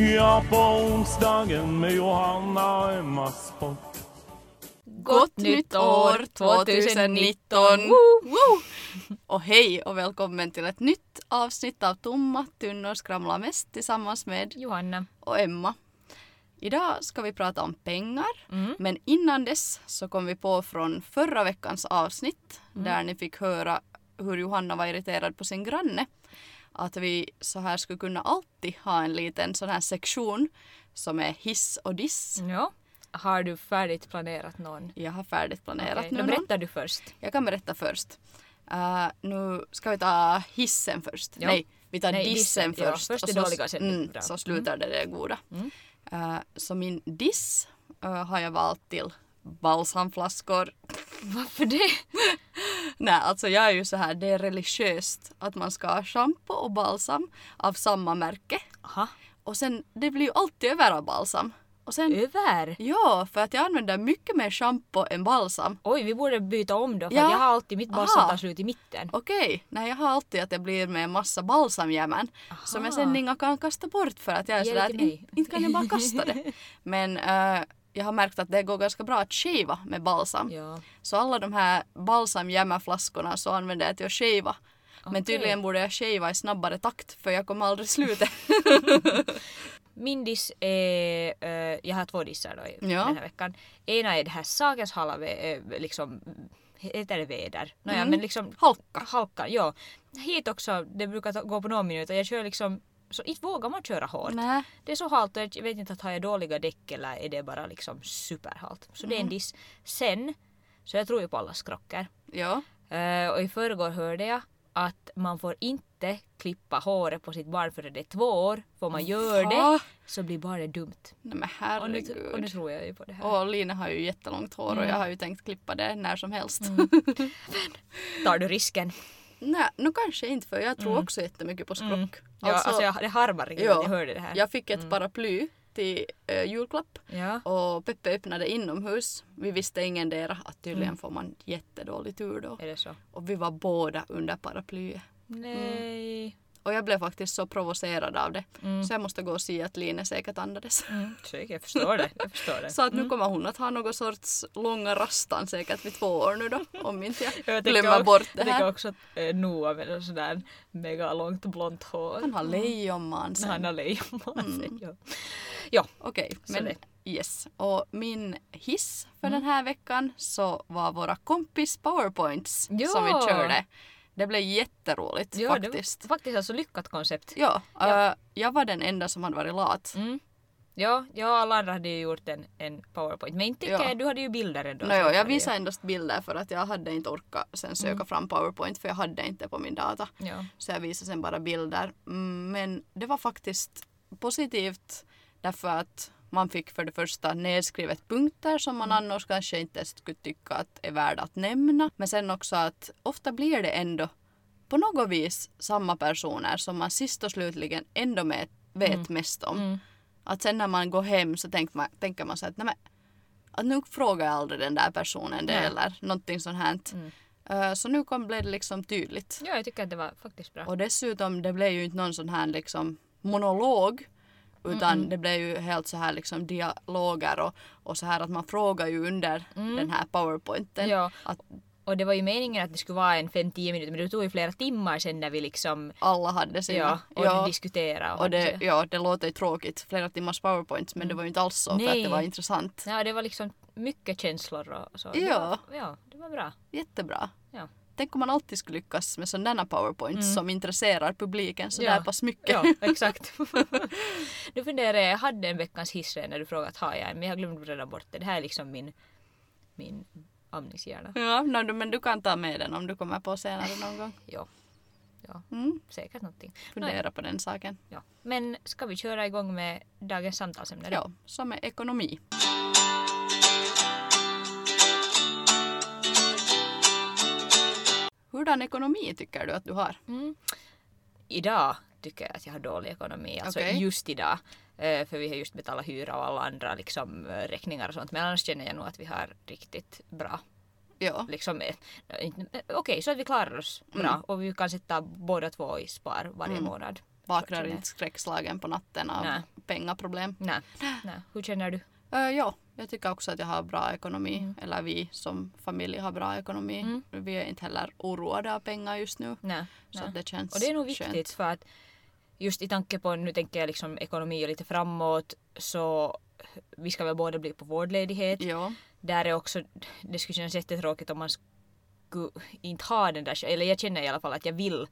Ja, på onsdagen med Johanna och Emmas podd. Gott nytt år 2019! Woo! Och hej och välkommen till ett nytt avsnitt av Tomma tunnor skramlar mest tillsammans med Johanna. och Emma. Idag ska vi prata om pengar, Mm. men innan dess så kom vi på från förra veckans avsnitt där ni fick höra hur Johanna var irriterad på sin granne att vi så här skulle kunna alltid ha en liten sån här sektion som är hiss och diss. Ja. Har du färdigt planerat någon? Jag har färdigt planerat Okej, nu någon. berättar du först. Jag kan berätta först. Uh, nu ska vi ta hissen först. Ja. Nej, vi tar Nej, dissen, dissen, ja. först. Först och det dåliga, sen det mm, bra. Så slutar det det goda. Mm. Uh, så min diss uh, har jag valt till balsamflaskor. Varför det? Nej, alltså jag är ju så här, det är religiöst att man ska ha shampoo och balsam av samma märke. Aha. Och sen, det blir ju alltid över av balsam. Och sen, Över? ja, för att jag använder mycket mer shampoo än balsam. Oj, vi borde byta om då för Ja. att jag har alltid mitt balsam Aha. tar slut i mitten. Okej, nej jag har alltid att det blir med en massa balsamjämmen som jag sen inga kan kasta bort för att jag är Ge sådär att in, inte kan jag bara kasta det. Men eh, jag har märkt att det går ganska bra att skiva med balsam. Ja. Så alla de här balsamjämmerflaskorna så använder jag till att skiva. Men Okej. tydligen borde jag skiva i snabbare takt för jag kommer aldrig sluta. Min diss är, eh, jag har två dissar då i Ja. den här veckan. Ena är det här Sageshala, eh, liksom, heter det väder? Nåja, Mm. men liksom Halka. halka, ja. Hit också, det brukar gå på några minuter. Jag kör liksom, så inte vågar man köra hårt. Nej. Det är så halt och jag vet inte att har jag dåliga däck eller är det bara liksom superhalt. Så det är en Mm. diss. Sen, så jag tror ju på alla skrockar. Ja. Eh, och i förrgår hörde jag att man får inte klippa håret på sitt barn förrän det är två år. För om man gör det så blir barnet dumt. Nej men Och nu, herregud. och nu tror jag ju på det här. Och Lina har ju jättelångt hår och Mm. jag har ju tänkt klippa det när som helst. Tar du risken? Nej, nu kanske inte för jag tror Mm. också jättemycket på skrock. Mm. Ja, alltså, jag, det harvar ja, när jag hörde det här. Jag fick ett paraply till äh, julklapp Ja. och Peppe öppnade inomhus. Vi visste ingendera att tydligen Mm. får man jättedålig tur då. Är det så? Och vi var båda under paraplyet. Nej. Och jag blev faktiskt så provocerad av det. Mm. Så jag måste gå och se att Line säkert andades. Mm, säkert, jag förstår det. Jag förstår det. Så att nu kommer hon att ha någon sorts långa rastan säkert vid två år nu då. Om inte jag, Jag glömmer också- bort det Jag tänker här. också att eh, Noah med sådär mega långt blont hår. Han har lejonman Han sen. har lejonman Mm. ja. Ja, Okej, Så men yes. Och min hiss för Mm. den här veckan så var våra kompis powerpoints som vi Ja. körde. Det blev jätteroligt ja det faktiskt. var faktiskt alltså lyckat koncept. Ja, Ja. äh, jag var den enda som hade varit lat. Mm. Ja, ja, alla andra hade ju gjort en, en powerpoint. Men inte Ja. du hade ju bilder ändå. Nå, jo, jag det visade endast bilder för att jag hade inte orkat sen söka Mm. fram powerpoint för jag hade inte på min data. Ja. Så jag visade sen bara bilder. Mm, Men det var faktiskt positivt därför att man fick för det första nedskrivet punkter som man annars kanske inte skulle tycka att är värda att nämna. Men sen också att ofta blir det ändå på något vis samma personer som man sist och slutligen ändå med, vet mest om. Mm. Att sen när man går hem så tänker man, tänker man så att, nej men, att nu frågar jag aldrig den där personen det Nej. eller någonting sånt här. Mm. Eh, Så nu kom, blev det liksom tydligt. ja, jag tycker att det var faktiskt bra. Och dessutom, det blev ju inte någon sån här liksom monolog. Utan Mm-mm. det blev ju helt så här liksom dialoger och, och så här att man frågar ju under Mm. den här powerpointen. Ja, Att och det var ju meningen att det skulle vara en 5-10 minuter men det tog ju flera timmar sen när vi liksom alla hade sina. ja, och ja, diskuterade. och hade det, så- ja, det låter ju tråkigt, flera timmars powerpoints, men det var ju inte alls så för att det Nej. var intressant. Ja, det var liksom mycket känslor och så. Det Ja. var, ja, det var bra. Jättebra. Ja. Tänk om man alltid skulle lyckas med sådana powerpoints Mm. som intresserar publiken så Ja. där pass mycket. Ja, exakt. nu funderar jag, jag hade en veckans hiss när du frågade har jag en, men jag glömde redan bort det. Det här är liksom min, min amningshjärna. Ja, no, du- men du kan ta med den om du kommer på senare någon gång. Ja. Ja, Mm. säkert någonting. Fundera på den saken. Ja. Men ska vi köra igång med dagens samtalsämne? Ja, som är ekonomi. Hurdan ekonomi tycker du att du har? Mm. Idag tycker jag att jag har dålig ekonomi. Alltså Okej. just idag. Eh, För vi har just betalat hyra och alla andra liksom, eh, räkningar och sånt. Men annars känner jag nog att vi har riktigt bra. Ja, Liksom, eh, Okej, så att vi klarar oss bra. Mm. Och vi kan sätta båda två i spar varje Mm. månad. vaknar inte skräckslagen på natten av Nej. pengaproblem. Nej. Hur känner du? Uh, ja, jag tycker också att jag har bra ekonomi. Mm. Eller vi som familj har bra ekonomi. Mm. Vi är inte heller oroade av pengar just nu. Nej. Så nej. det känns Och det är nog viktigt skönt. för att just i tanke på, nu tänker jag liksom ekonomi och lite framåt, så vi ska väl båda bli på vårdledighet. Ja, Där är också, det skulle kännas jättetråkigt om man skulle inte ha den där, eller jag känner i alla fall att jag vill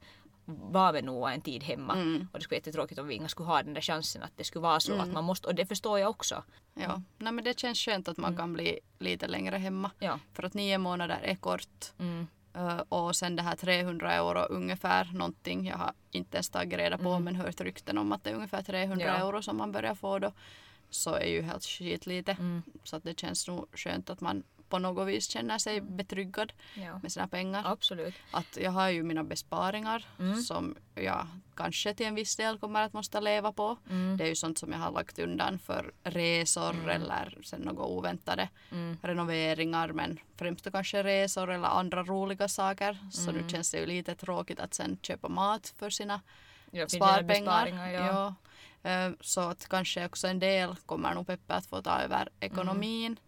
vara med Noah en tid hemma. Mm. Och det skulle vara jättetråkigt om vi inte skulle ha den där chansen att det skulle vara så att man måste, och det förstår jag också. ja. Nej, men det känns skönt att Mm. man kan bli lite längre hemma. Ja. För att nio månader är kort. Mm. Uh, och sen det här 300 euro ungefär någonting. Jag har inte ens tagit reda på men hört rykten om att det är ungefär 300 Mm. Ja. euro som man börjar få då. Så är ju helt skit lite. Mm. Så att det känns nog skönt att man på något vis känner sig Mm. betryggad Ja. med sina pengar. Absolut. Att jag har ju mina besparingar Mm. som jag kanske till en viss del kommer att måste leva på. Mm. Det är ju sånt som jag har lagt undan för resor eller sen något oväntade Mm. renoveringar men främst då kanske resor eller andra roliga saker. Så Mm. nu känns det ju lite tråkigt att sen köpa mat för sina Ja, sparpengar. besparingar, ja. Ja. Eh, Så att kanske också en del kommer nog Peppe att få ta över ekonomin.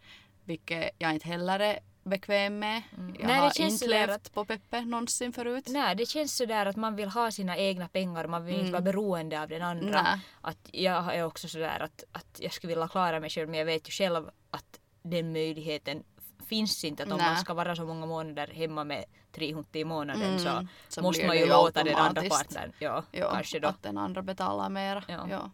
Vilket jag inte heller är bekväm med. Jag Mm. Nej, det har känns inte levt på Peppe någonsin förut. Nej, det känns sådär att man vill ha sina egna pengar man vill inte vara beroende av den andra. Mm. Nej. Att jag är också sådär att, att jag skulle vilja klara mig själv men jag vet ju själv att den möjligheten finns inte. Att om Nej. man ska vara så många månader hemma med 300 i månaden Mm, så, så måste man ju låta den andra partnern. Ja, Ja, kanske då. att den andra betalar mera. Ja. Ja.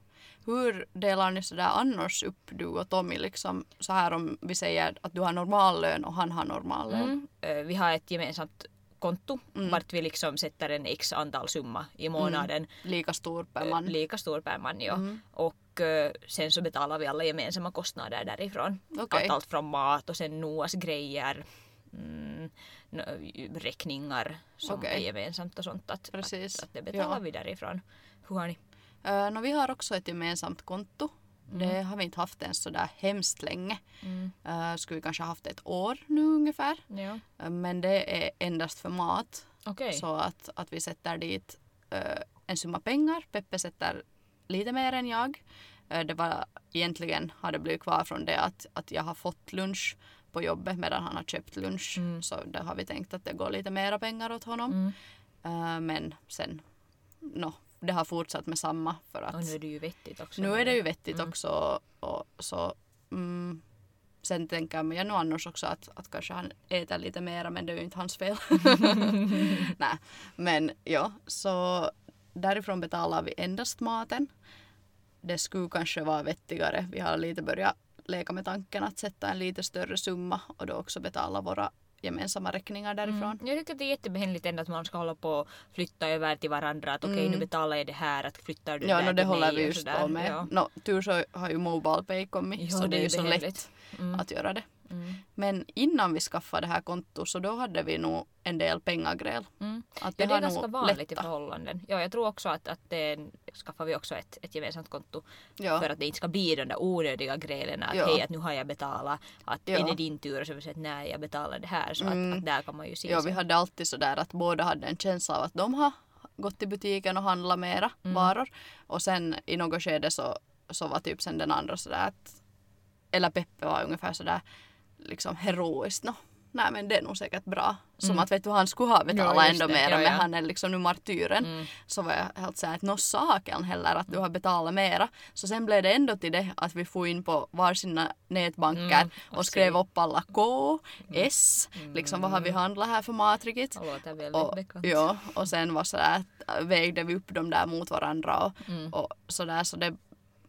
Hur delar ni sådär annars upp du och Tommy liksom så här om vi säger att du har normallön och han har normallön? Mm. Eh, Vi har ett gemensamt konto Mm. vart vi liksom sätter en x antal summa i månaden. Lika stor per Eh, man? Lika stor per man ja. Mm. Och eh, sen så betalar vi alla gemensamma kostnader därifrån. Okej. Att allt från mat och sen Noas grejer, mm, räkningar som Okej. är gemensamt och sånt. Att, Precis. Att, att det betalar Ja. vi därifrån. Hur har ni? Uh, no, vi har också ett gemensamt konto. Det har vi inte haft ens sådär hemskt länge. Mm. Uh, skulle vi kanske haft ett år nu ungefär. Ja. Uh, men det är endast för mat. Okej. Så att, att vi sätter dit en summa pengar. Peppe sätter lite mer än jag. Det var egentligen har det blivit kvar från det att, att jag har fått lunch på jobbet medan han har köpt lunch. Mm. Så där har vi tänkt att det går lite mera pengar åt honom. Mm. Men sen, no, det har fortsatt med samma för att Och nu är det ju vettigt också. nu är det ju vettigt Mm. också. Och, så, mm, sen tänker jag nog annars också att, att kanske han äter lite mera men det är ju inte hans fel. Nej, men ja, så därifrån betalar vi endast maten. Det skulle kanske vara vettigare. Vi har lite börjat leka med tanken att sätta en lite större summa och då också betala våra gemensamma räkningar därifrån. Mm. Jag tycker att det är jättebehändigt ändå att man ska hålla på och flytta över till varandra. Att okej Mm. nu betalar jag det här, att flyttar du Ja, där no, det till håller mig vi just på med. Ja. No, tur så har ju Mobile Pay kommit Ja, så det är ju så lätt. Mm. att göra det. Mm. Men innan vi skaffade det här kontot så då hade vi nog en del pengagräl. Mm. Att Ja, det är ganska vanligt i lättat. förhållanden. Ja, jag tror också att, att det skaffar vi också ett, ett gemensamt konto Ja. för att det inte ska bli de där onödiga grälen att Ja. hej att nu har jag betalat, att Ja. är det din tur och så säger att nej jag betalar det här så Mm. att, att där kan man ju se ja, vi hade alltid så där att båda hade en känsla av att de har gått till butiken och handlat mera Mm. varor. Och sen i något skede så, så var typ sen den andra sådär att eller Peppe var ungefär sådär liksom heroiskt. No, nej men det är nog säkert bra. Som Mm. att vet du han skulle ha betalat Ja, ändå mera Ja, men ja. han är liksom nu martyren. Mm. Så var jag helt såhär att nå saken heller att du har betalat mera. Så sen blev det ändå till det att vi får in på varsina nätbanker Mm, och skrev se. upp alla K, S, liksom vad har vi handlat här för mat riktigt. Det låter väldigt Och, bekant. ja, och sen var sådär att vägde vi upp dem där mot varandra och, Mm. och sådär så det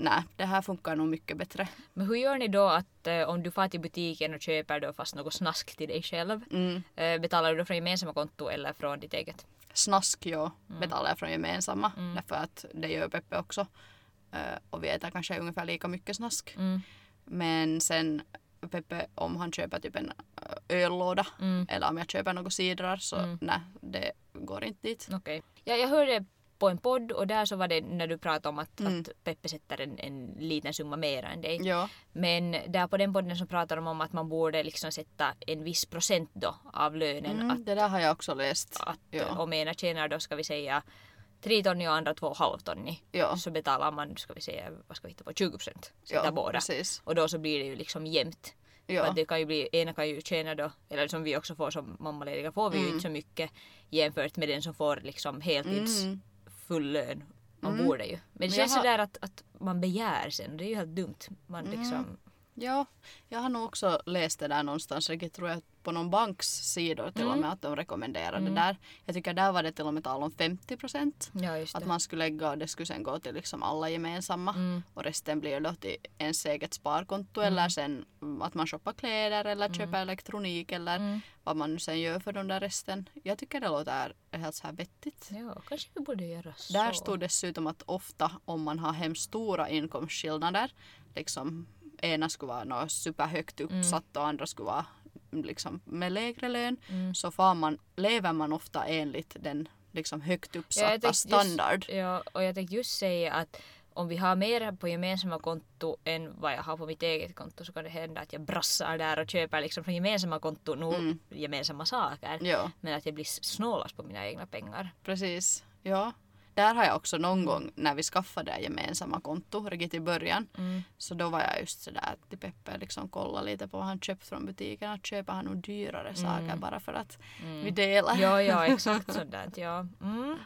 Nej, det här funkar nog mycket bättre. Men hur gör ni då att eh, om du far till butiken och köper då fast något snask till dig själv, Mm. eh, betalar du då från gemensamma konto eller från ditt eget? snask ja, Mm. betalar jag från gemensamma. Därför att det gör Peppe också. Eh, och vi äter kanske ungefär lika mycket snask. Mm. Men sen Peppe, om han köper typ en eh, öllåda Mm. eller om jag köper något sidrar så Mm. nej, det går inte dit. Okej. Ja, jag hörde på en podd och där så var det när du pratade om att, Mm. att Peppe sätter en, en liten summa mer än dig. Ja, Men där på den podden så pratar de om att man borde liksom sätta en viss procent då av lönen. mm, Att, det där har jag också läst. att ja. om ena tjänar då ska vi säga tre tonni och andra två halvtonni Ja. så betalar man, ska vi säga, vad ska vi hitta på, 20 procent. Ja, båda. precis. Och då så blir det ju liksom jämnt. För Ja. att det kan ju bli, ena kan ju tjäna då, eller som vi också får som mammalediga får vi ju Mm. inte så mycket jämfört med den som får liksom heltids Mm. Full lön. Man Mm. borde ju. Men det Men känns har- sådär att, att man begär sen. Det är ju helt dumt. Man Mm. liksom... Ja, jag har nog också läst det där någonstans. Jag tror jag på någon banks sidor till och Mm. med att de rekommenderar det Mm. där. Jag tycker där var det till och med tal om 50 procent. Ja, det. Att man skulle lägga och det skulle sen gå till liksom alla gemensamma. Mm. Och resten blir då till ens eget sparkonto eller sen mm, att man shoppar kläder eller köper elektronik eller Mm. vad man nu sen gör för den där resten. Jag tycker det låter helt så här vettigt. Ja, kanske vi borde göra så. Där stod dessutom att ofta om man har hemskt stora inkomstskillnader, liksom ena skulle vara något superhögt uppsatt och andra skulle vara liksom med lägre lön, Mm. så får man, lever man ofta enligt den liksom högt Ja, uppsatta tänkte standard. Just, ja, och jag tänkte just säga att om vi har mer på gemensamma konto än vad jag har på mitt eget konto så kan det hända att jag brassar där och köper liksom från gemensamma konto nog Mm. gemensamma saker. Ja, Men att jag blir snålast på mina egna pengar. precis. Ja. Där har jag också någon gång när vi skaffade det gemensamma konto, riktigt i början, Mm. så då var jag just sådär till Peppe liksom kolla lite på vad han köpt från butiken. Att köper han nog dyrare saker bara för att vi delar. Mm. Ja, ja, exakt sådant. Ja. Mm.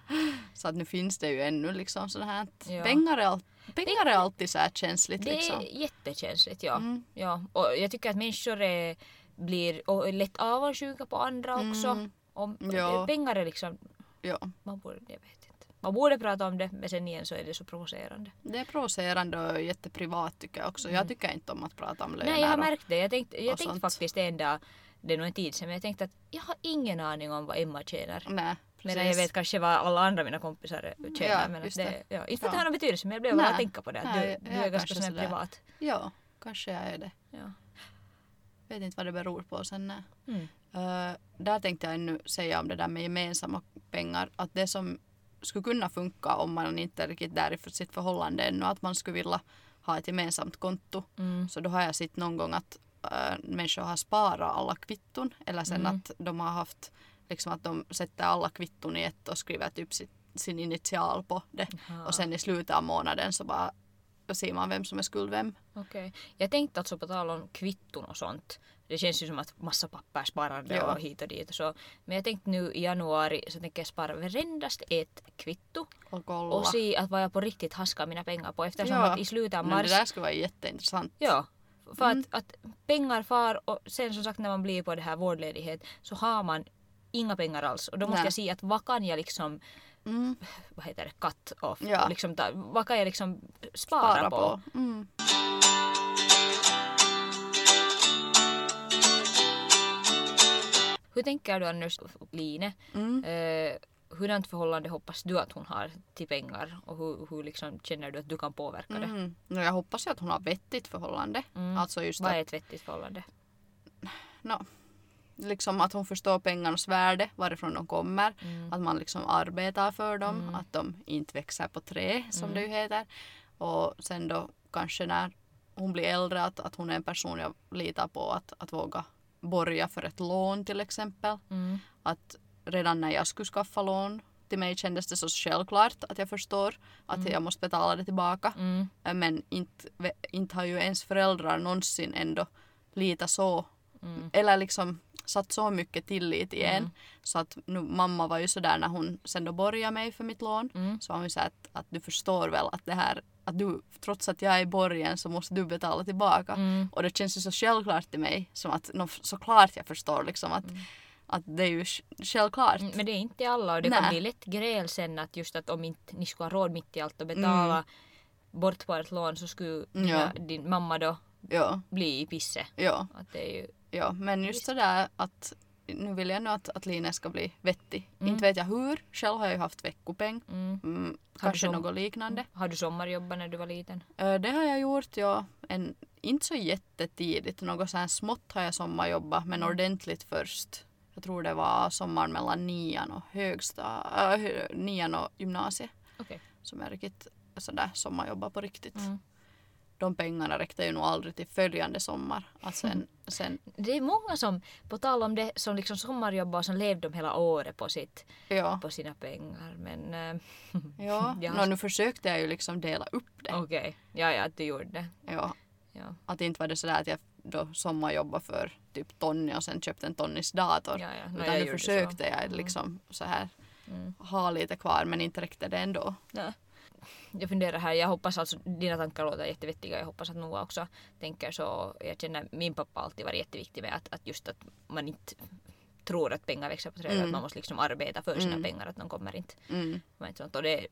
Så att nu finns det ju ännu liksom sådär här. Ja. Pengar, är all, pengar är alltid så här känsligt Det liksom. är jättekänsligt, ja. Mm. ja. Och jag tycker att människor är, blir och lätt avundsjuka på andra också. Mm. Om, Ja. Pengar är liksom, Ja. man borde, jag vet. Man borde prata om det men sen igen så är det så provocerande. Det är provocerande och jätteprivat tycker jag också. Jag tycker inte om att prata om löner. Mm. Nej, jag har märkt det. Jag tänkte, jag tänkte faktiskt en dag, det är nog en tid sedan, men jag tänkte att jag har ingen aning om vad Emma tjänar. Nej, Medan jag vet kanske vad alla andra mina kompisar tjänar. Ja, men att det, det. ja, inte för att det har någon betydelse men jag blev bara att tänka på det. Att Nej, du, du är ganska sån privat. Ja, kanske jag är det. Ja. Vet inte vad det beror på sen. Mm. Eh, där tänkte jag ännu säga om det där med gemensamma pengar. Att det som skulle kunna funka om man inte är riktigt där i sitt förhållande ännu. Att man skulle vilja ha ett gemensamt konto. Mm. Så då har jag sett någon gång att äh, människor har sparat alla kvitton. Eller sen Mm. att de har haft liksom att de sätter alla kvitton i ett och skriver typ sitt, sin initial på det. Jaha. Och sen i slutet av månaden så bara ser man vem som är skuld vem. Okej. Jag tänkte alltså på tal om kvitton och sånt. Det känns ju som att massa papperssparande Ja. och hit och dit och så. Men jag tänkte nu i januari så tänker jag spara varendast ett kvitto Och kolla. och se att vad jag på riktigt haskar mina pengar på eftersom Ja. att i slutet av Men mars det där skulle vara jätteintressant. Ja. För Mm. att, att pengar far och sen som sagt när man blir på det här vårdledighet så har man inga pengar alls och då måste Nej. jag se att vad kan jag liksom Mm. vad heter det, cut off Ja. liksom vad kan jag liksom spara, Spara på. på. Mm. Hur tänker du annars Line? Mm. Eh, hurdant förhållande hoppas du att hon har till pengar och hur, hur liksom känner du att du kan påverka det? Mm. No, jag hoppas att hon har vettigt förhållande. Mm. Alltså just Vad är att, ett vettigt förhållande? no, liksom att hon förstår pengarnas värde, varifrån de kommer. Mm. Att man liksom arbetar för dem, att de inte växer på trä som Mm. det ju heter. Och sen då kanske när hon blir äldre att, att hon är en person jag litar på att, att våga borga för ett lån till exempel. Mm. Att redan när jag skulle skaffa lån till mig kändes det så självklart att jag förstår att jag måste betala det tillbaka. Mm. Men inte, inte har ju ens föräldrar någonsin ändå litat så Mm. eller liksom satt så mycket tillit i en. Så att nu, mamma var ju sådär när hon sen då borgade mig för mitt lån. Mm. Så var hon så att, att du förstår väl att det här att du, trots att jag är i borgen så måste du betala tillbaka. Mm. Och det känns ju så självklart till mig som att no, såklart jag förstår liksom att, att det är ju sj- självklart. Mm, Men det är inte alla och det Nej. kan bli lätt gräl sen att just att om inte ni skulle ha råd mitt i allt att betala bort på ett lån så skulle Mm. Ja. din mamma då Ja, bli i pisse. ja, Att det är ju, ja. Men just sådär att nu vill jag nu att, att Line ska bli vettig. Mm. Inte vet jag hur. Själv har jag ju haft veckopeng. Mm. Mm, kanske som- något liknande. Har du sommarjobbat när du var liten? Det har jag gjort, ja. En, inte så jättetidigt. Något så här smått har jag sommarjobbat, men ordentligt först. Jag tror det var sommaren mellan nian och högsta, äh, nian och gymnasiet Okej. som jag riktigt sådär sommarjobbade på riktigt. Mm. De pengarna räckte ju nog aldrig till följande sommar. Att sen, sen Det är många som, på tal om det, som liksom sommarjobbar som levde de hela året på, sitt, ja. på sina pengar. Men eh, Ja, har- Nå, nu försökte jag ju liksom dela upp det. okej, ja ja, att du gjorde det. Ja, Ja. att inte var det sådär att jag då sommarjobbade för typ Tonni och sen köpte en Tonnis dator. Ja, ja. Nå, Utan jag nu försökte så. jag liksom så här Mm. ha lite kvar men inte räckte det ändå. Nej. Jag funderar här, jag hoppas alltså, dina tankar låter jättevettiga, jag hoppas att Noah också tänker så. Jag känner min pappa alltid varit jätteviktig med att, att just att man inte tror att pengar växer på träd, Mm. att man måste liksom arbeta för sina Mm. pengar, att de kommer inte. Mm. Men sånt. Och det är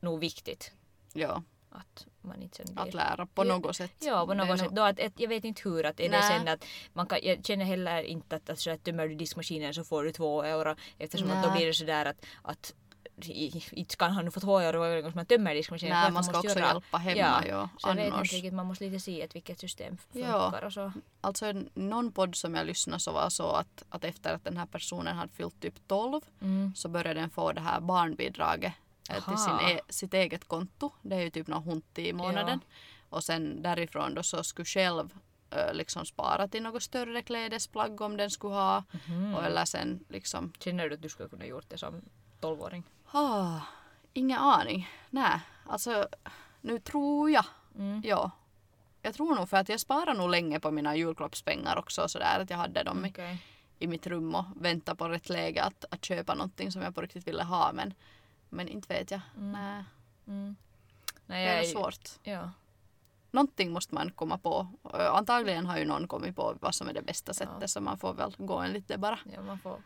nog viktigt Ja, att man inte sen att blir... lära på något sätt. Ja, på Det något sätt. nog- Då att, jag vet inte hur. Att är det sen att man kan, jag känner heller inte att, att, så att tömmer du diskmaskinen så får du två euro. Eftersom att då blir det sådär att, att inte kan han nu få två euro varje gång som man tömmer diskmaskinen. Nej, man ska också göra- hjälpa hemma Ja, ja, Så jag vet annars. inte riktigt, man måste lite se att vilket system Ja. funkar och så. Alltså någon podd som jag lyssnade så var så att, att efter att den här personen hade fyllt typ 12 Mm. så började den få det här barnbidraget eh, till sin Aha. e- sitt eget konto. Det är ju typ någon hunti i månaden. Och sen därifrån då så skulle själv eh, liksom spara till något större klädesplagg om den skulle ha. Mhm. Och eller sen liksom, Känner du att du skulle kunna gjort det som tolvåring? Ah, ingen aning. Nej, alltså nu tror jag, Mm. ja. Jag tror nog för att jag sparar nog länge på mina julklappspengar också sådär att jag hade dem i, Okej. i mitt rum och väntade på rätt läge att, att köpa någonting som jag på riktigt ville ha men, men inte vet jag. Mm. Nej, Mm. det Nej, är jag, svårt. Ja. Någonting måste man komma på. Antagligen har ju någon kommit på vad som är det bästa sättet Ja. så man får väl gå en lite bara. ja, man får,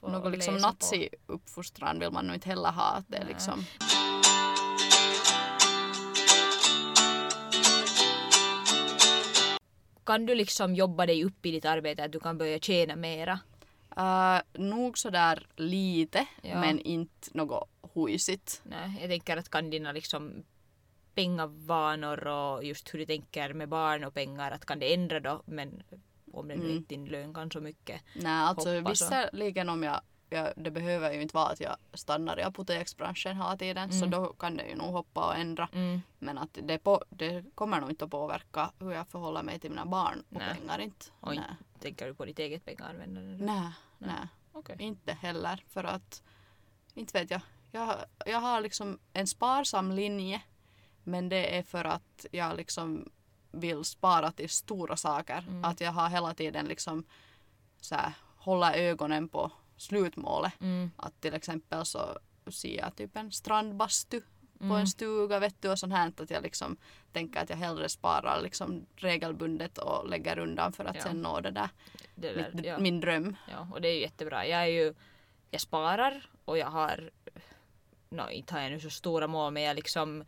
får Något liksom nazi-uppfostran vill man nog inte heller ha. Att det är liksom, Kan du liksom jobba dig upp i ditt arbete att du kan börja tjäna mera? uh, nog sådär lite Ja. men inte något huisigt. Nej, jag tänker att kan dina liksom pengavanor och just hur du tänker med barn och pengar, att kan det ändra då? Men om det nu Mm. inte din lön kan så mycket. Nej, alltså visserligen om jag, jag, det behöver ju inte vara att jag stannar i apoteksbranschen hela tiden så Mm. då kan det ju nog hoppa och ändra. Mm. Men att det, på, det kommer nog inte att påverka hur jag förhåller mig till mina barn och Nej. pengar inte. Och Nej. tänker du på ditt eget pengaanvändande? Nej, Nej. nej. Okej. Inte heller för att, inte vet jag. Jag, jag har liksom en sparsam linje men det är för att jag liksom vill spara till stora saker. Mm. Att jag har hela tiden liksom så här, hålla ögonen på slutmålet. Mm. Att till exempel så ser jag typ en strandbastu på Mm. en stuga vet du och sånt här att jag liksom tänker att jag hellre sparar liksom regelbundet och lägger undan för att Ja. sen nå det där, Det där, mitt, ja. min dröm. ja, och det är ju jättebra. Jag är ju, jag sparar och jag har, no, inte har jag nu så stora mål men jag liksom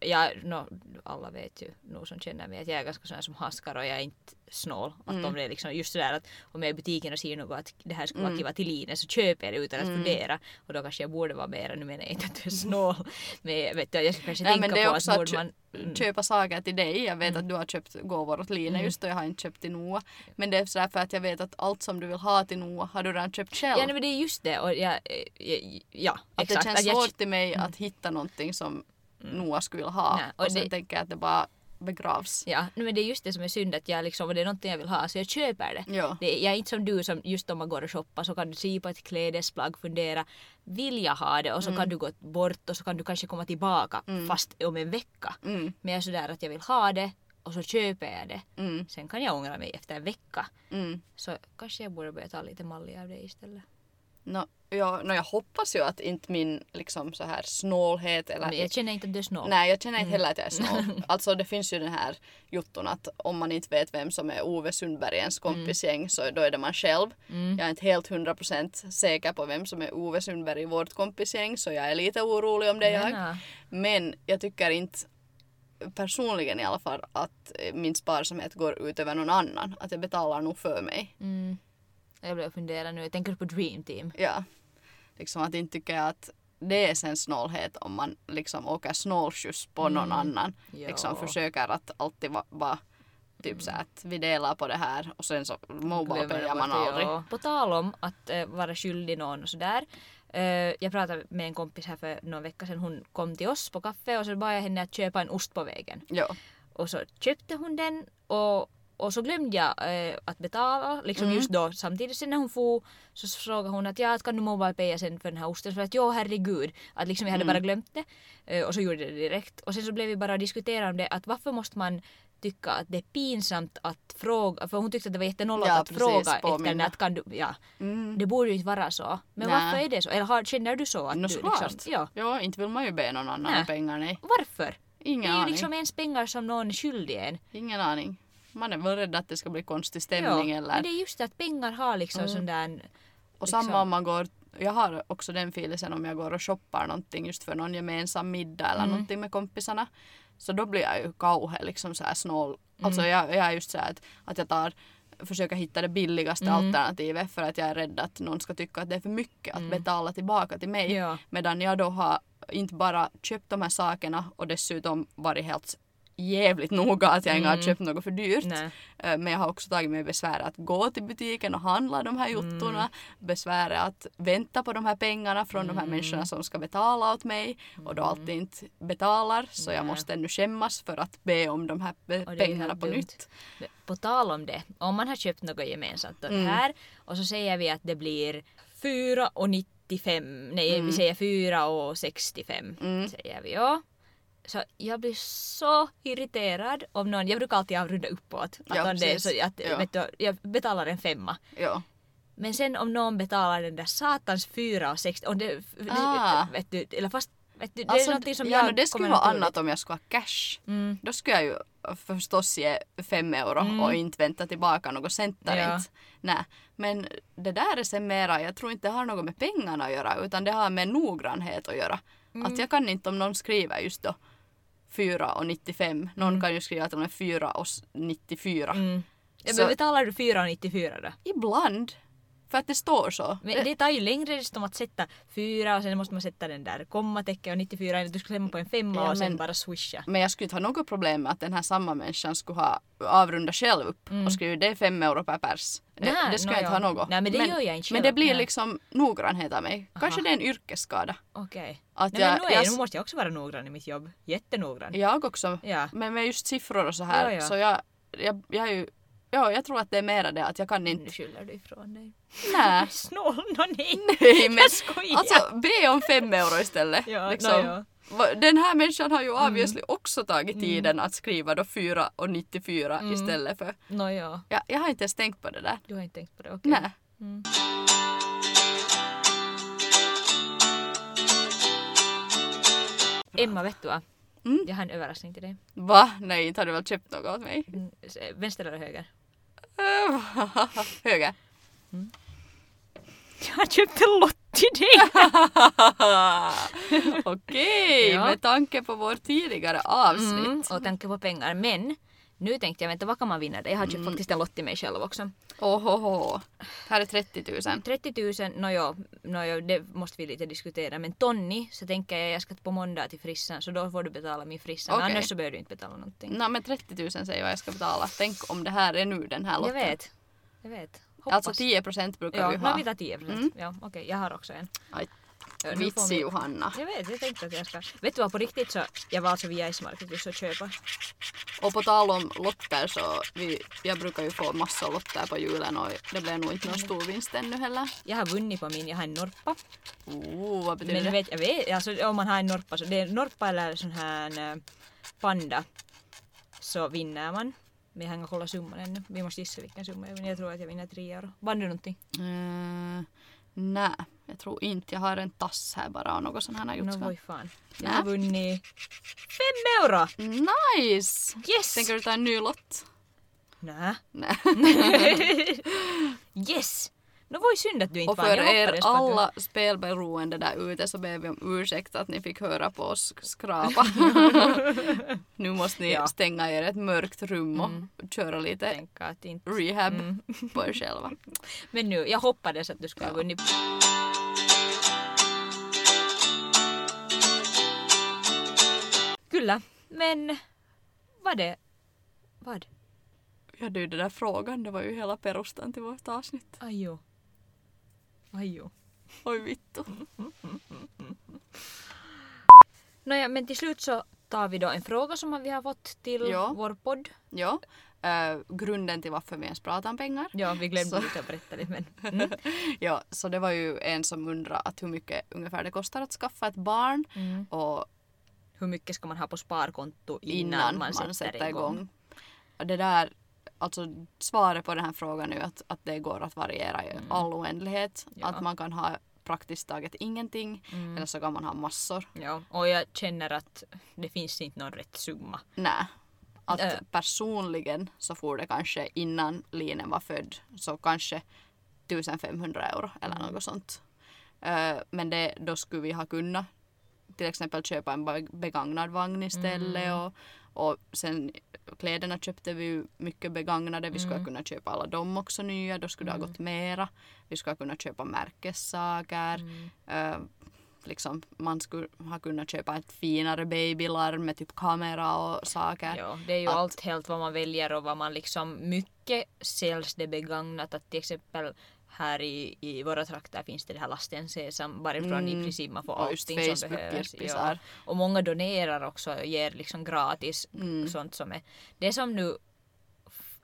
jag, no, alla vet ju, nog som känner mig, att jag är ganska sån som haskar och jag är inte snål. Att Mm. om det är liksom just sådär att om jag är i butiken och ser något att det här skulle vara Mm. kiva till Line så köper jag det utan att Mm. fundera. Och då kanske jag borde vara mera, nu menar jag inte att du är snål. men jag, vet, du, jag ska kanske Nej, tänka men det är på också att att man... Mm. köpa saker till dig. Jag vet Mm. att du har köpt gåvor åt Lina Mm. just och jag har inte köpt till Noah. Men det är sådär för att jag vet att allt som du vill ha till Noah har du redan köpt själv. Ja, nej, men det är just det. Och jag, ja, ja att exakt. det känns Att svårt till mig att hitta någonting som Noah skulle ha. Nej, och och sen det- tänker jag att det bara begravs. Ja, men det är just det som är synd att jag liksom, det är någonting jag vill ha så jag köper det. Ja. det jag är inte som du som just om man går och shoppar så kan du se på ett klädesplagg, fundera, vill jag ha det? Och så kan du gå bort och så kan du kanske komma tillbaka Mm. fast om en vecka. Mm, Men jag är sådär att jag vill ha det och så köper jag det. mm, Sen kan jag ångra mig efter en vecka. mm. Så kanske jag borde börja ta lite mallig av det istället. No, ja, no, jag hoppas ju att inte min liksom så här snålhet eller Men jag känner inte att du är snål. Nej, jag känner inte heller att jag är snål. Alltså det finns ju den här jutton att om man inte vet vem som är Ove Sundbergens kompisgäng så då är det man själv. Mm. Jag är inte helt 100% säker på vem som är Ove Sundberg i vårt kompisgäng så jag är lite orolig om det jag. Ja, Men jag tycker inte personligen i alla fall att eh, min sparsamhet går ut över någon annan. Att jag betalar nog för mig. Mm. Jag blev fundera nu, jag tänker på Dream Team. Ja. Liksom att inte tycker jag att det är sen snålhet om man liksom åker snålskjuts på någon Mm. annan. Ja. Liksom försöker att alltid vara va, typ så att vi delar på det här och sen så mobile man aldrig. ja. På tal om att eh, vara skyldig någon och sådär. eh, jag pratade med en kompis här för någon vecka sedan. Hon kom till oss på kaffe och så bad jag henne att köpa en ost på vägen. Jo. Och så köpte hon den och, och så glömde jag eh, att betala. Liksom Mm. just då samtidigt sen när hon for så frågade hon att ja, att kan du mobile sen för den här osten? Så att jo herregud. Att liksom jag hade Mm. bara glömt det. Eh, och så gjorde jag det direkt. Och sen så blev vi bara diskutera om det att varför måste man tycka att det är pinsamt att fråga, för hon tyckte att det var jättenollat Ja, att precis, fråga efter påminna. att kan du, ja. Mm. Det borde ju inte vara så. Men Nej. varför är det så? Eller har, känner du så att No, du såklart. liksom, ja. Ja, inte vill man ju be någon annan om pengar, nej. Varför? Det Ingen är ju aning. liksom ens pengar som någon är skyldig en. Ingen aning. Man är väl rädd att det ska bli konstig stämning ja. eller... Men det är just det att pengar har liksom Mm. sån där... Och liksom- samma om man går, jag har också den filisen om jag går och shoppar någonting just för någon gemensam middag eller Mm. någonting med kompisarna. Så då blir jag ju kauhe liksom så här snål. Alltså Mm. jag, jag är just så här att, att jag tar försöker hitta det billigaste Mm. alternativet för att jag är rädd att någon ska tycka att det är för mycket att Mm. betala tillbaka till mig. Ja. Medan jag då har inte bara köpt de här sakerna och dessutom varit helt jävligt noga att jag inte har Mm. köpt något för dyrt. Nej. Eh, Men jag har också tagit mig besvär att gå till butiken och handla de här jottorna. Mm. Besväret att vänta på de här pengarna från de här Mm. människorna som ska betala åt mig och då alltid inte betalar så jag Nej. måste ännu skämmas för att be om de här Och pengarna på dumt. nytt. På tal om det, om man har köpt något gemensamt då Mm. här och så säger vi att det blir 4 och 95, nej Mm. vi säger 4 och 65 Mm. säger vi ja. Så jag blir så irriterad om någon, jag brukar alltid avrunda uppåt. Att Ja, om det är så att, Ja. vet du, jag betalar en femma. Ja. Men sen om någon betalar den där satans 4 och 60, och det, Ah. vet du, eller fast vet du, det är Alltså, någonting som ja, jag no, det skulle vara annat om jag skulle ha cash. Mm. Då skulle jag ju förstås ge fem euro Mm. och inte vänta tillbaka något center Ja. inte. Nej. Men det där är sen mera, jag tror inte det har något med pengarna att göra utan det har med noggrannhet att göra. Mm. Att jag kan inte om någon skriver just då 4 och 95. Någon Mm. kan ju skriva att de är 4 och s- 94. Mm. Ja, men betalar du 4,94 då? Ibland. För att det står så. Men det tar ju längre dessutom att sätta 4 och sen måste man sätta den där kommatecken och 94 eller du skulle klämma på en femma Ja, och sen men- bara swisha. Men jag skulle inte ha något problem med att den här samma människan skulle ha avrundat själv upp och skrivit det är fem euro per pers. Det, Mm. Nej, det skulle nå jag inte ja. ha något. Nej, men det gör jag inte Men själv. det blir Nej. liksom noggrannhet av mig. Kanske Aha. det är en yrkesskada. Okej. Att Nej, jag, men nu, är, jag, nu måste jag också vara noggrann i mitt jobb. Jättenoggrann. jag också. Ja. Men med just siffror och så här. Ja, ja. Så jag, jag, jag är ju Ja, jag tror att det är mera det att jag kan Nu inte... skyller du ifrån dig. Nej. Snål, nå nej. Nej, men Jag skojar. alltså be om fem euro istället. Ja, liksom. nå, ja. Den här människan har ju Mm. obviously också tagit tiden att skriva då 4 och 94 Mm. istället för... Nå ja, Ja, jag har inte ens tänkt på det där. du har inte tänkt på det. Okej. Nej. Mm. Emma, vet du vad? Mm. Jag har en överraskning till dig. Va? Nej, inte har du väl köpt något åt mig? Mm, Vänster eller höger? Höger. Jag har köpt en lott till dig! Okej, Ja. med tanke på vår tidigare avsnitt. Mm, och tanke på pengar. Men nu tänkte jag, vänta vad kan man vinna? Jag har köpt faktiskt en lott till mig själv också. Ohoho. Här är 30 000. 30 000, nåjo, nåjo, det måste vi lite diskutera. Men Tonni, så tänker jag jag ska på måndag till frissan så då får du betala min frissa. Okej. annars så behöver du inte betala någonting. Nå men 30 000 säger jag jag ska betala. Tänk om det här är nu den här Jag lotten. vet. Jag vet. Hoppas. Alltså 10 procent brukar Ja, vi ha. vi tar 10 procent. Mm. Ja, okej, jag har också en. Aj, Ja, Vitsi vi- Johanna. Jag vet, jag tänkte att jag ska... Vet du vad, på riktigt så jag var alltså via Ismarket just att köpa. Och på tal om lotter så vi, jag brukar ju få massa lotter på julen och det blev nog inte någon stor vinst ännu heller. Jag har vunnit på min, jag har en norpa. Oh, vad betyder Men det? vet, jag vet, alltså om man har en norpa, så det är norpa eller sån här eh, panda så vinner man. Men jag har inte kollat summan ännu. Vi måste gissa vilken summa jag vinner. Jag tror att jag vinner 3 euro. Vann du någonting? Uh, nej, jag tror inte. Jag har en tass här bara och något sånt här gjort. voi fan. Jag har vunnit 5 euro! Nice! Yes! Tänker du ta en ny lott? Nä. Nej. yes! No var ju synd att du inte Och vann. för Jag er du- alla spelberoende där ute så ber vi om ursäkt att ni fick höra på oss skrapa. nu måste ni Ja. stänga er ett mörkt rum och köra lite inte... rehab Mm. på er själva. Men nu, jag hoppades att du skulle Ja. vunnit. Kyllä, men vad det... Vad? Ja du, den där frågan, det var ju hela perustan till vårt avsnitt. Ajo. Ajo. Oj vittu. Nåja, men till slut så tar vi då en fråga som vi har fått till Ja. vår podd. Ja, eh, grunden till varför vi ens pratar om pengar. Ja, vi glömde Så. lite att berätta det men... Mm. Ja, så det var ju en som undrade att hur mycket ungefär det kostar att skaffa ett barn Mm. och Hur mycket ska man ha på sparkonto innan, innan, man, sätter, igång? Och det där, alltså svaret på den här frågan är ju att, att det går att variera i Mm. all oändlighet. Ja. Att man kan ha praktiskt taget ingenting Mm. eller så kan man ha massor. Ja, och jag känner att det finns inte någon rätt summa. Nej. Att Äh. personligen så får det kanske innan Linen var född så kanske 1500 euro eller Mm. något sånt. Eh, men det, då skulle vi ha kunnat till exempel köpa en be- begagnad vagn istället Mm. och, och sen kläderna köpte vi ju mycket begagnade. Vi skulle ha kunnat köpa alla dem också nya. Då skulle det ha gått mera. Vi skulle ha kunnat köpa märkessaker. Mm. Eh, liksom, man skulle ha kunnat köpa ett finare babylarm med typ kamera och saker. Ja, det är ju Att- allt helt vad man väljer och vad man liksom mycket säljs det begagnat att till exempel här i, i våra trakter finns det det här lasten Sesam varifrån i Mm. princip man får allting som behövs. Facebook-gippisar. Och många donerar också och ger liksom gratis Mm. sånt som är det som nu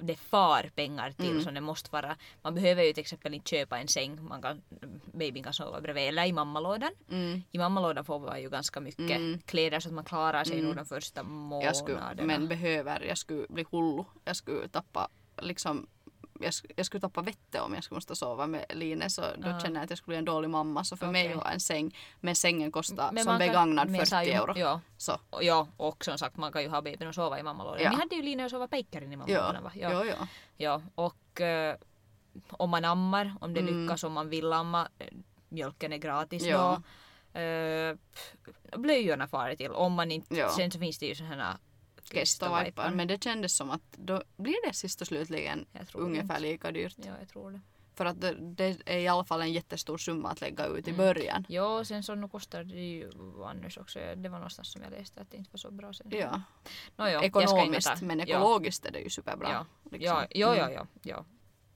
det far pengar till Mm. som det måste vara. Man behöver ju till exempel inte köpa en säng, man kan, babyn kan sova bredvid eller i mammalådan. Mm. I mammalådan får man ju ganska mycket Mm. kläder så att man klarar sig Mm. nog de första Jag skulle, månaderna. men behöver, jag skulle bli hullu. Jag skulle tappa liksom jag, jag skulle tappa vettet om jag skulle måste sova med Line så då Ja. känner jag att jag skulle bli en dålig mamma. Så för mig Okej. var en säng, men sängen kostar Men som kan- begagnad men jag 40 sa ju- euro. Ja, Så. ja, och som sagt man kan ju ha babyn och sova i mammalådan. Ja. Ni hade ju Lina och sova pejkaren i mammalådan va? ja. Ja, ja. Och eh, om man ammar, om det Mm. lyckas, om man vill amma, eh, mjölken är gratis Ja. då. Eh, blöjorna far till. Om man inte, sen så finns det ju sådana Gästavajpar. Men det kändes som att då blir det sist och slutligen ungefär inte. lika dyrt. Ja, jag tror det. För att det, det är i alla fall en jättestor summa att lägga ut i Mm. början. Ja, sen så nu kostar det ju annars också. Det var någonstans som jag läste att det inte var så bra sen. Ja. No, jo, Ekonomiskt, men ja. ekologiskt är det ju superbra. Ja, liksom. ja, ja, ja, Mm. ja, ja.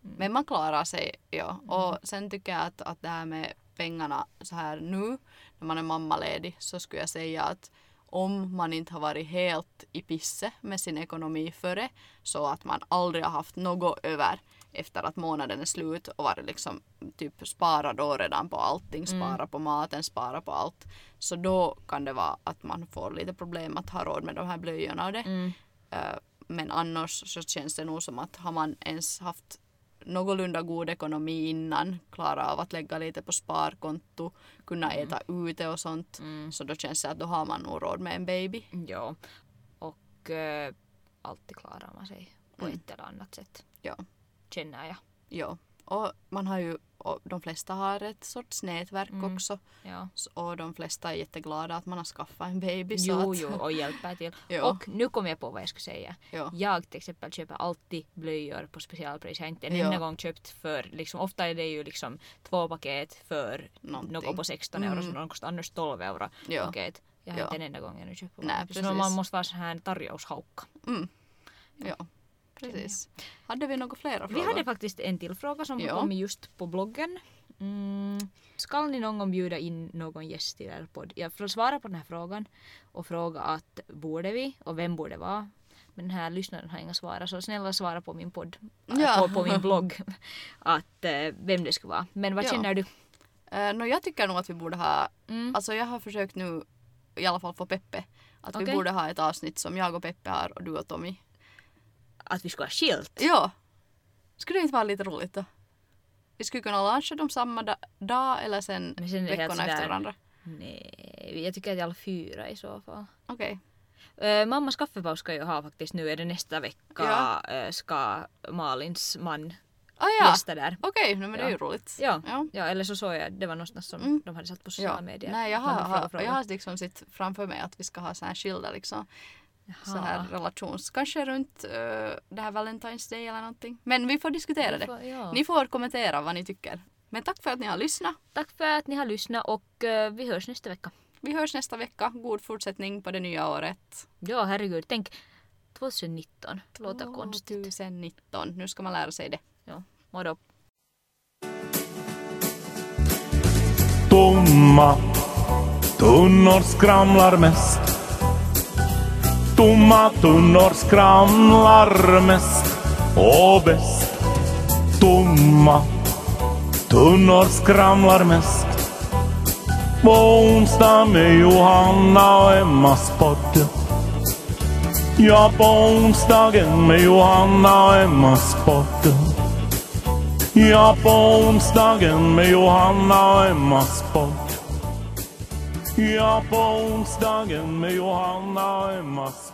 Men man klarar sig, ja. Mm. Och sen tycker jag att, att det här med pengarna så här nu, när man är mammaledig, så skulle jag säga att om man inte har varit helt i pisse med sin ekonomi före, så att man aldrig har haft något över efter att månaden är slut och varit liksom typ sparad då redan på allting, spara på maten, spara på allt. Så då kan det vara att man får lite problem att ha råd med de här blöjorna och det. Mm. Eh, Men annars så känns det nog som att har man ens haft någorlunda god ekonomi innan, klara av att lägga lite på sparkonto, kunna äta ute och sånt, Mm. så då känns det att då har man nog råd med en baby. Ja. Och eh, alltid klarar man sig på Mm. ett eller annat sätt. Ja. Känner jag. Ja. Och man har ju, och de flesta har ett sorts nätverk Mm. också. Ja. Och de flesta är jätteglada att man har skaffat en baby. så Jo, att, jo, och hjälper till. Ja. Och nu kom jag på vad jag skulle säga. ja. Jag till exempel köper alltid blöjor på specialpris. Jag har inte en enda gång köpt för, liksom, ofta är det ju liksom två paket för Någonting. något på 16 euro, Mm. kostar annars 12 euro Ja. paket. Jag har inte en enda gång ännu köpt på Nej. Man måste vara så här tarjoushaukka. Mm. ja. Precis. Hade vi några flera Vi frågor? hade faktiskt en till fråga som Ja. kommit just på bloggen. Mm. Ska ni någon gång bjuda in någon gäst till er podd? Jag får svara på den här frågan och fråga att borde vi och vem borde vara? Men den här lyssnaren har inga svar så snälla svara på min podd, äh, Ja. på, på min blogg att eh, vem det ska vara. Men vad Ja. känner du? Uh, no, jag tycker nog att vi borde ha Mm. Alltså jag har försökt nu i alla fall få Peppe. Att vi Okej. borde ha ett avsnitt som jag och Peppe har och du och Tommy. Att vi ska ha skilt? Ja. Skulle det inte vara lite roligt då? Vi skulle kunna luncha dem samma da- dag eller sen Men sen veckorna efter varandra. Nej, jag tycker att alla fyra i så fall. Okej. Eh, mammas kaffepaus ska jag ha faktiskt nu. Är det nästa vecka Ja. eh, ska Malins man Ah, ja. gäster där. Okej, nej, men det är ju Ja. roligt. Ja, Ja. ja. eller så såg jag, det var någonstans som Mm. de hade satt på sociala Ja. medier. Nej, jag har, har, jag har liksom sett framför mig att vi ska ha så här skilda liksom, så här Jaha. relations... Kanske runt uh, det här Valentine's Day eller någonting. Men vi får diskutera det. Får- Ja. Ni får kommentera vad ni tycker. Men tack för att ni har lyssnat. Tack för att ni har lyssnat och eh, vi hörs nästa vecka. Vi hörs nästa vecka. God fortsättning på det nya året. Ja, herregud, tänk 2019. Låter konstigt. 2019. Nu ska man lära sig det. Ja, morgon. Tomma tunnor skramlar mest. Tomma tunnor skramlar mest och bäst. Tomma tunnor skramlar mest. På onsdag med Johanna och Emmas podd. Ja, på onsdagen med Johanna och Emmas podd. Ja, på onsdagen med Johanna och Emmas podd. Ja, på onsdagen med Johanna och Emmas.